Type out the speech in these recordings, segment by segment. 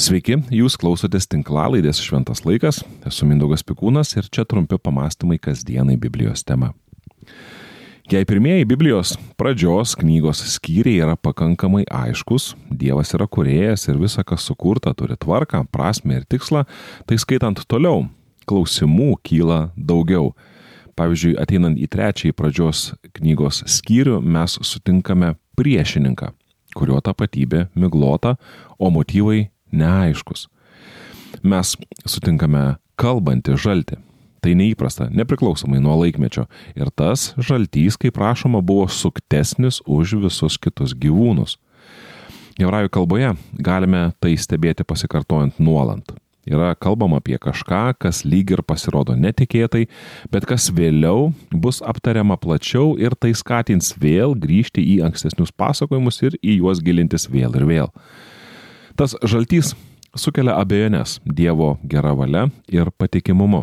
Sveiki, jūs klausotės tinklalaidės Šventas laikas, esu Mindaugas Pikūnas ir čia trumpi pamastymai kasdienai Biblijos tema. Jei pirmieji Biblijos pradžios knygos skyriai yra pakankamai aiškus, Dievas yra kuriejas ir visa, kas sukurta, turi tvarką, prasme ir tikslą, tai skaitant toliau, klausimų kyla daugiau. Pavyzdžiui, ateinant į trečiąjį pradžios knygos skyrių, mes sutinkame priešininką, kurio tapatybė miglota, o motyvai neaiškus. Mes sutinkame kalbantį žaltį. Tai neįprasta, nepriklausomai nuo laikmečio. Ir tas žaltys, kaip prašoma, buvo suktesnis už visus kitus gyvūnus. Hebrajų kalboje galime tai stebėti pasikartojant nuolant. Yra kalbama apie kažką, kas lyg ir pasirodo netikėtai, bet kas vėliau bus aptariama plačiau ir tai skatins vėl grįžti į ankstesnius pasakojimus ir į juos gilintis vėl ir vėl. Tas žaltys sukelia abejonės Dievo gera valia ir patikimumu.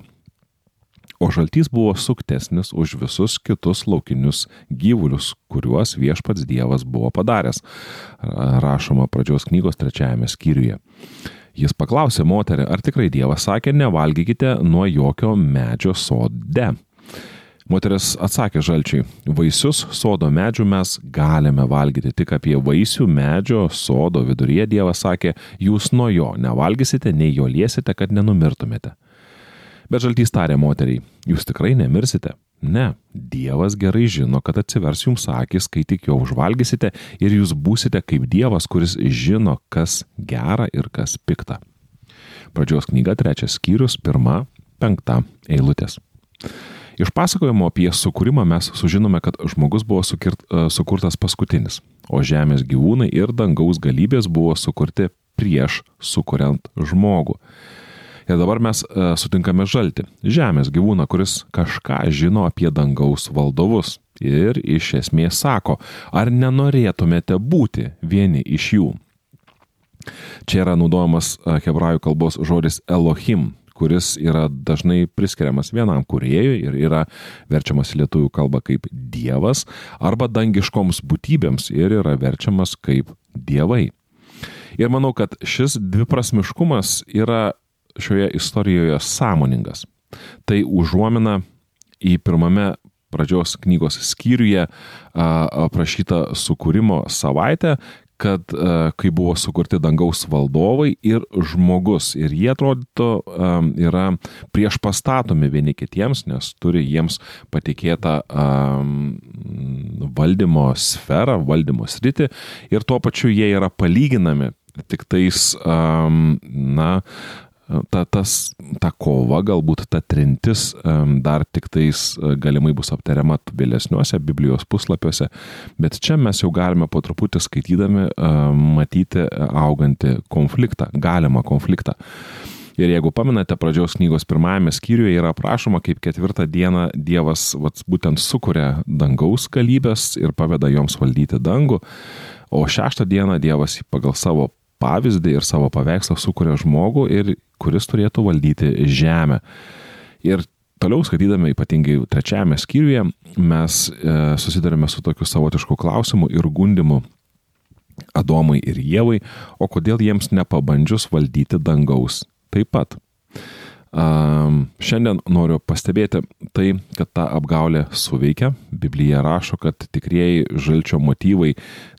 O žaltys buvo suktesnis už visus kitus laukinius gyvulius, kuriuos viešpats Dievas buvo padaręs, rašoma pradžios knygos trečiajame skyriuje. Jis paklausė moterį, ar tikrai Dievas sakė, nevalgykite nuo jokio medžio sode. Moteris atsakė žalčiui, vaisius sodo medžių mes galime valgyti, tik apie vaisių medžio sodo viduryje Dievas sakė, jūs nuo jo nevalgysite, nei jo liesite, kad nenumirtumėte. Bet žaltys tarė moteriai, jūs tikrai nemirsite. Ne, Dievas gerai žino, kad atsivers jums akis, kai tik jo užvalgysite ir jūs būsite kaip Dievas, kuris žino, kas gera ir kas pikta. Pradžios knyga trečias skyrius, pirma, penkta eilutės. Iš pasakojimo apie sukūrimą mes sužinome, kad žmogus buvo sukirt, e, sukurtas paskutinis, o žemės gyvūnai ir dangaus galybės buvo sukurti prieš sukuriant žmogų. Ir dabar mes e, sutinkame žalti. Žemės gyvūną, kuris kažką žino apie dangaus valdovus. Ir iš esmės sako, ar nenorėtumėte būti vieni iš jų. Čia yra naudojamas e, hebrajų kalbos žodis Elohim, kuris yra dažnai priskiriamas vienam kuriejui ir yra verčiamas lietuvių kalbą kaip Dievas, arba dangiškoms būtybėms ir yra verčiamas kaip Dievai. Ir manau, kad šis dviprasmiškumas yra šioje istorijoje sąmoningas. Tai užuomina į pirmame pradžios knygos skyriuje aprašytą sukūrimo savaitę, kad uh, kai buvo sukurti dangaus valdovai ir žmogus. Ir jie atrodytų um, yra prieš pastatomi vieni kitiems, nes turi jiems patikėtą um, valdymo sferą, valdymo sritį ir tuo pačiu jie yra palyginami tik tais, na, ta, tas, ta kova, galbūt ta trintis dar tik tais e, galimai bus aptariama vėlesniuose Biblijos puslapiuose, bet čia mes jau galime po truputį skaitydami matyti augantį konfliktą, galimą konfliktą. Ir jeigu paminate pradžios knygos pirmajame skyriuje yra aprašoma, kaip ketvirtą dieną Dievas vat, būtent sukuria dangaus galybės ir paveda joms valdyti dangų, o šeštą dieną Dievas pagal savo pavyzdį ir savo paveikslą sukuria žmogų ir kuris turėtų valdyti žemę. Ir toliau skaitydami ypatingai trečiajame skyriuje mes e, susidarėme su tokiu savotišku klausimu ir gundimu Adomui ir Jėvai, o kodėl jiems nepabandžius valdyti dangaus taip pat. Šiandien noriu pastebėti tai, kad ta apgaulė suveikia. Biblija rašo, kad tikrieji žalčio motyvai,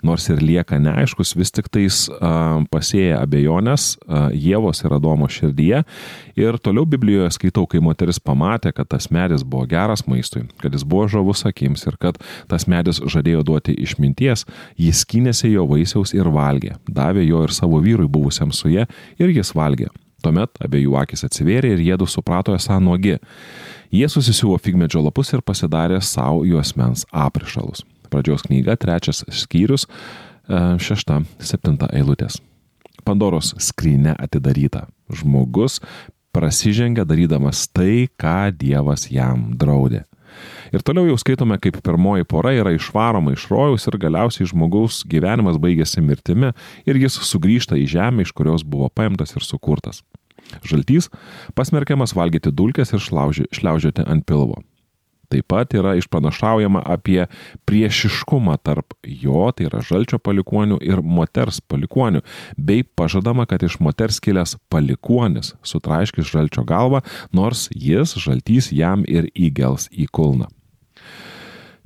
nors ir lieka neaiškus, vis tik tais pasėja abejonės Jėvos ir Adomo širdyje. Ir toliau Biblijoje skaitau, kai moteris pamatė, kad tas medis buvo geras maistui, kad jis buvo žavus akims ir kad tas medis žadėjo duoti išminties, jis skynėsi jo vaisiaus ir valgė, davė jo ir savo vyrui buvusiam su jie ir jis valgė. Tuomet abiejų akis atsivėrė ir jėdu suprato esą nuogi. Jie susisiuvo figmedžio lapus ir pasidarė savo juosmens aprišalus. Pradžios knyga, trečias skyrius, e, šešta, septinta eilutės. Pandoros skrynė atidaryta. Žmogus prasižengia darydamas tai, ką Dievas jam draudė. Ir toliau jau skaitome, kaip pirmoji pora yra išvaroma iš rojaus ir galiausiai žmogaus gyvenimas baigėsi mirtimi ir jis sugrįžta į žemę, iš kurios buvo paimtas ir sukurtas. Žaltys pasmerkiamas valgyti dulkes ir šliaužioti ant pilvo. Taip pat yra išpranašaujama apie priešiškumą tarp jo, tai yra žalčio palikonių ir moters palikonių, bei pažadama, kad iš moters kilęs palikonis sutraiškis žalčio galvą, nors jis žaltys jam ir įgels į kulną.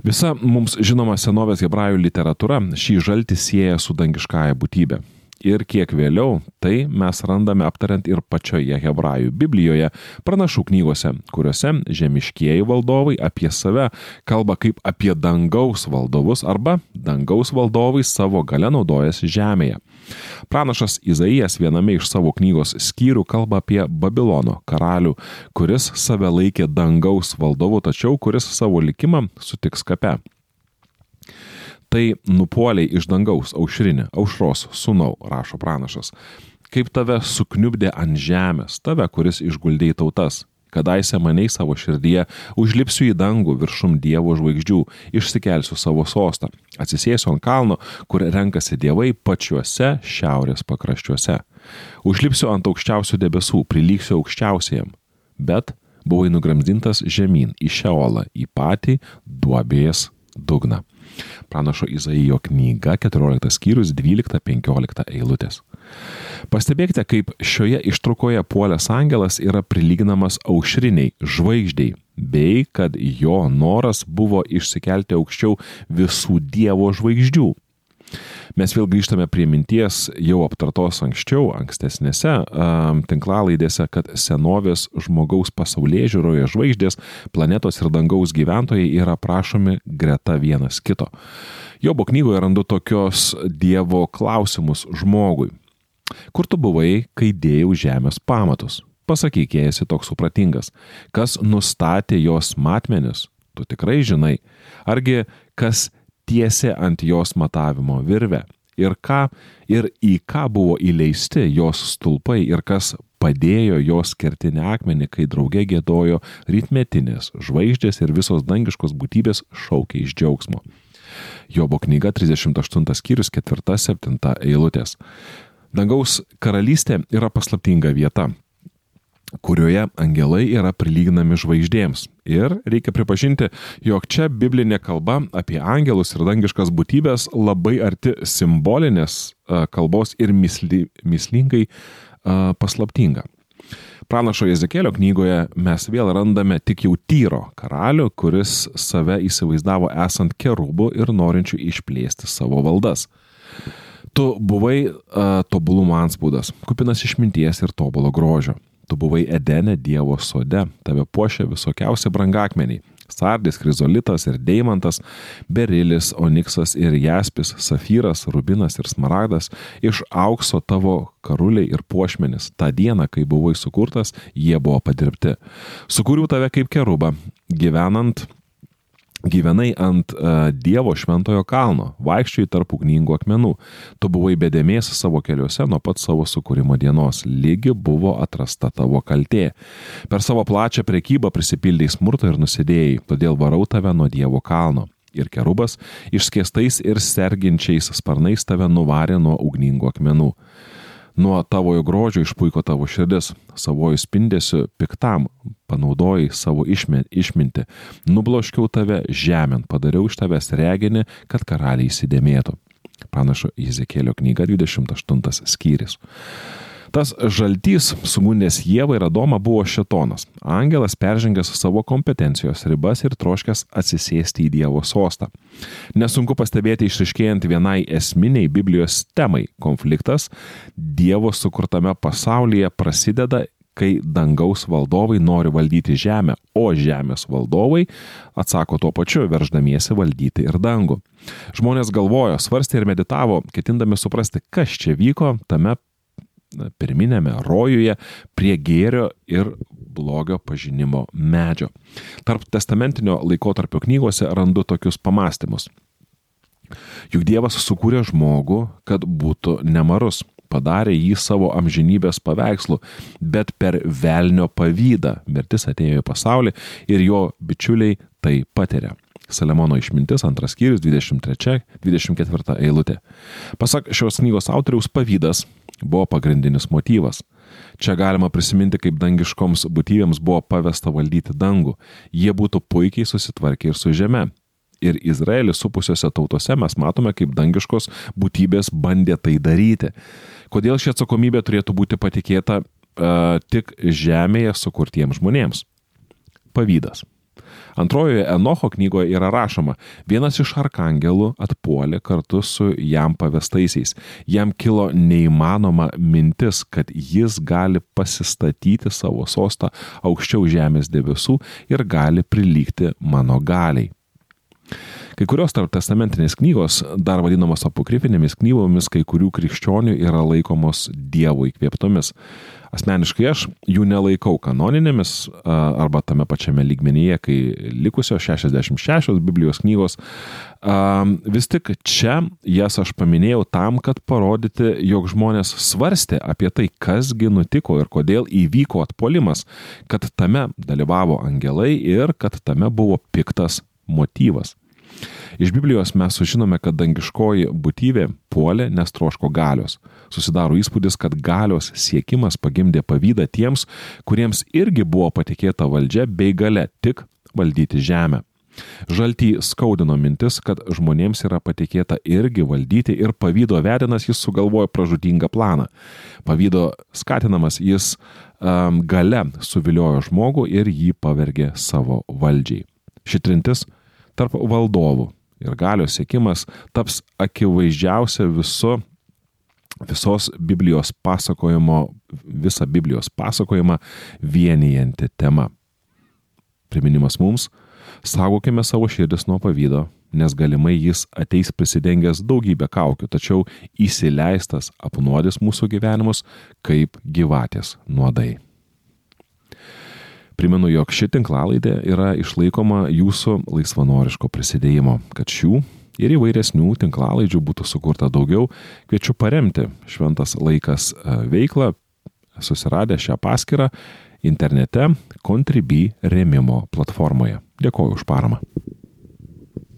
Visa mums žinoma senovės hebrajų literatūra šį žaltį sieja su dangiškąja būtybė ir kiek vėliau tai mes randame aptariant ir pačioje hebrajų Biblijoje, pranašų knygose, kuriuose žemiškieji valdovai apie save kalba kaip apie dangaus valdovus arba dangaus valdovai savo gale naudojasi žemėje. Pranašas Izaijas viename iš savo knygos skyrių kalba apie Babilono karalių, kuris save laikė dangaus valdovu, tačiau kuris savo likimą sutiks kape tai nupoliai iš dangaus aušrinė, aušros sunau, rašo pranašas. Kaip tave sukniubdė ant žemės, tave, kuris išguldėjai tautas. Kadaise maniai savo širdyje, užlipsiu į dangų viršum Dievo žvaigždžių, išsikelsiu savo sostą, atsisėsiu ant kalno, kur renkasi dievai pačiuose šiaurės pakraščiuose. Užlipsiu ant aukščiausių debesų, prilyksiu aukščiausiam, bet buvai nugramdintas žemyn į Šeolą, į patį duobės dugną. Pranašo Izaijo knyga 14 skyrius 12-15 eilutės. Pastebėkite, kaip šioje ištraukoje puolęs angelas yra prilyginamas aušriniai žvaigždžiai, bei kad jo noras buvo išsikelti aukščiau visų Dievo žvaigždžių mes vėl grįžtame prie minties jau aptartos anksčiau, ankstesnėse um, tinklalaidėse, kad senovės žmogaus pasaulyje žiūroje žvaigždės, planetos ir dangaus gyventojai yra prašomi greta vienas kito. Jobo knygoje randu tokios Dievo klausimus žmogui. Kur tu buvai, kai dėjau žemės pamatus? Pasakyk, jei esi toks supratingas. Kas nustatė jos matmenis? Tu tikrai žinai. Argi kas tiesė ant jos matavimo virvę. Ir ką ir į ką buvo įleisti jos stulpai ir kas padėjo jos kertinį akmenį, kai drauge gėdojo rytmetinės žvaigždės ir visos dangiškos būtybės šaukė iš džiaugsmo. Jobo knyga 38 skyrius 4-7 eilutės. Dangaus karalystė yra paslaptinga vieta kurioje angelai yra prilyginami žvaigždėms. Ir reikia pripažinti, jog čia biblinė kalba apie angelus ir dangiškas būtybės labai arti simbolinės kalbos ir misli, mislingai paslaptinga. Pranašo Jezekėlio knygoje mes vėl randame tik jau Tyro karalių, kuris save įsivaizdavo esant kerubų ir norinčių išplėsti savo valdas. Tu buvai uh, tobulumo anspaudas, kupinas išminties ir tobulo grožio. Tu buvai Edene Dievo sode, tave puošia visokiausi brangakmeniai - sardis, krizolitas ir deimantas, berilis, oniksas ir jaspis, safyras, rubinas ir smaragdas, iš aukso tavo karuliai ir puošmenis. Ta diena, kai buvai sukurtas, jie buvo padirbti. Sukūriau tave kaip kerubą, gyvenant gyvenai ant uh, Dievo šventojo kalno, vaikščiai tarp ugningų akmenų. Tu buvai bedėmės savo keliuose nuo pat savo sukūrimo dienos, lygi buvo atrasta tavo kaltė. Per savo plačią prekybą prisipildai smurto ir nusidėjai, todėl varau tave nuo Dievo kalno. Ir kerubas išskėstais ir serginčiais sparnais tave nuvarė nuo ugningų akmenų. Nuo tavojo grožio išpuiko tavo širdis, savojų spindėsiu piktam, panaudojai savo išmintį, nubloškiau tave žemėn, padariau iš tavęs reginį, kad karaliai įsidėmėtų. Pranašo Izekėlio knyga 28 skyrius. Tas žaltys sugundęs Jėvą ir Adomą buvo šetonas. Angelas peržengęs savo kompetencijos ribas ir troškęs atsisėsti į Dievo sostą. Nesunku pastebėti išriškėjant vienai esminiai Biblijos temai - konfliktas Dievo sukurtame pasaulyje prasideda kai dangaus valdovai nori valdyti žemę, o žemės valdovai atsako tuo pačiu, verždamiesi valdyti ir dangų. Žmonės galvojo, svarstė ir meditavo, ketindami suprasti, kas čia vyko tame pirminėme rojuje prie gėrio ir blogio pažinimo medžio. Tarp testamentinio laikotarpio knygose randu tokius pamastymus. Juk Dievas sukūrė žmogų, kad būtų nemarus, padarė jį savo amžinybės paveikslu, bet per velnio pavydą mirtis atėjo į pasaulį ir jo bičiuliai tai patiria. Saliamono išmintis, antras skyrius, 23-24 eilutė. Pasak šios knygos autoriaus, pavydas buvo pagrindinis motyvas. Čia galima prisiminti, kaip dangiškoms būtybėms buvo pavesta valdyti dangų. Jie būtų puikiai susitvarkę ir su žeme. Ir Izraelis supusiose tautose mes matome, kaip dangiškos būtybės bandė tai daryti. Kodėl ši atsakomybė turėtų būti patikėta uh, tik žemėje sukurtiems žmonėms? Pavydas. Antrojoje Enocho knygoje yra rašoma, vienas iš arkangelų atpuolė kartu su jam pavestaisiais. Jam kilo neįmanoma mintis, kad jis gali pasistatyti savo sostą aukščiau žemės debesų ir gali prilygti mano galiai. Kai kurios testamentinės knygos, dar vadinamos apokrifinėmis knygomis, kai kurių krikščionių yra laikomos Dievo įkvėptomis. Asmeniškai aš jų nelaikau kanoninėmis arba tame pačiame lygmenyje, kai likusios 66 Biblijos knygos. Vis tik čia jas aš paminėjau tam, kad parodyti, jog žmonės svarstė apie tai, kasgi nutiko ir kodėl įvyko atpolimas, kad tame dalyvavo angelai ir kad tame buvo piktas motyvas. Iš Biblijos mes sužinome, kad dangiškoji būtybė puolė, nes troško galios. Susidaro įspūdis, kad galios siekimas pagimdė pavydą tiems, kuriems irgi buvo patikėta valdžia bei gale tik valdyti žemę. Žaltį skaudino mintis, kad žmonėms yra patikėta irgi valdyti ir pavydo vedinas jis sugalvojo pražudingą planą. Pavydo skatinamas jis um, gale suviliojo žmogų ir jį pavergė savo valdžiai. Ši trintis tarp valdovų ir galios siekimas taps akivaizdžiausia visu, visos Biblijos pasakojimo, visą Biblijos pasakojimą vienijanti tema. Priminimas mums, saugokime savo širdis nuo pavydo, nes galimai jis ateis prisidengęs daugybę kaukių, tačiau įsileistas apnuodis mūsų gyvenimus kaip gyvatės nuodai. Primenu, jog ši tinklalaidė yra išlaikoma jūsų laisvanoriško prisidėjimo, kad šių ir įvairesnių tinklalaidžių būtų sukurta daugiau, kviečiu paremti Šventas laikas e, veiklą, susiradę šią paskirtą internete Contribui remimo platformoje. Dėkoju už paramą.